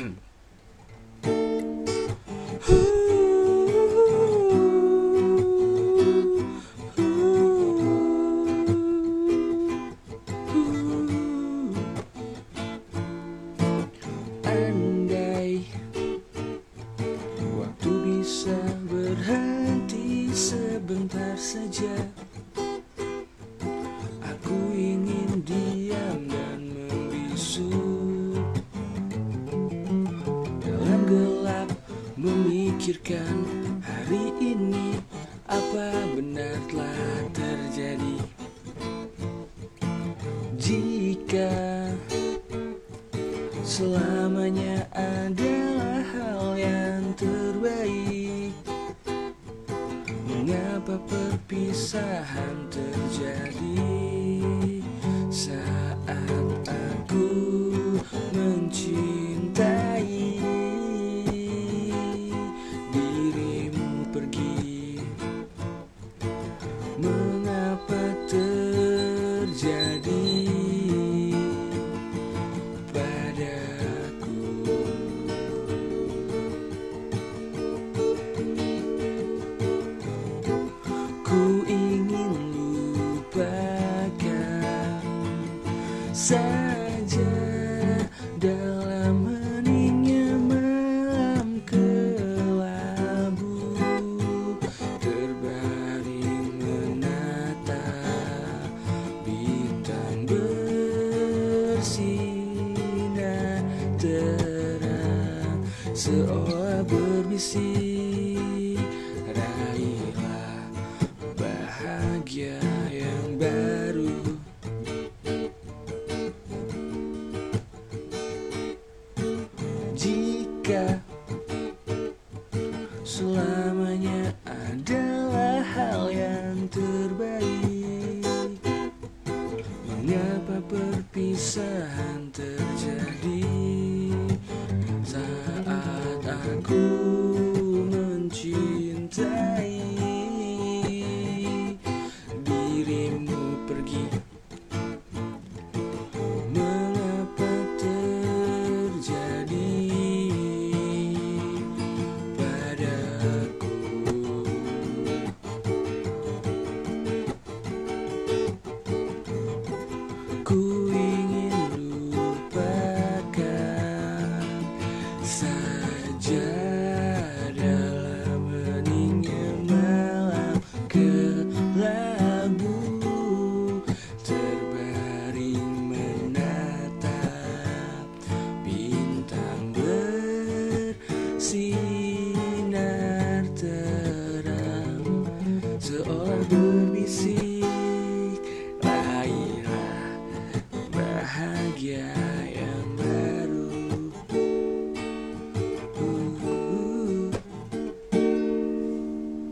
Andai waktu bisa berhenti sebentar saja memikirkan hari ini Apa benar telah terjadi. Jika Selamanya adalah hal yang terbaik Mengapa perpisahan terjadi saja dalam heningnya malam kelabu terbaring menata bintang bersinar terang seolah berbisik raihlah bahagia. adalah hal yang terbaik. Mengapa perpisahan terjadi? Saat aku mencintai see.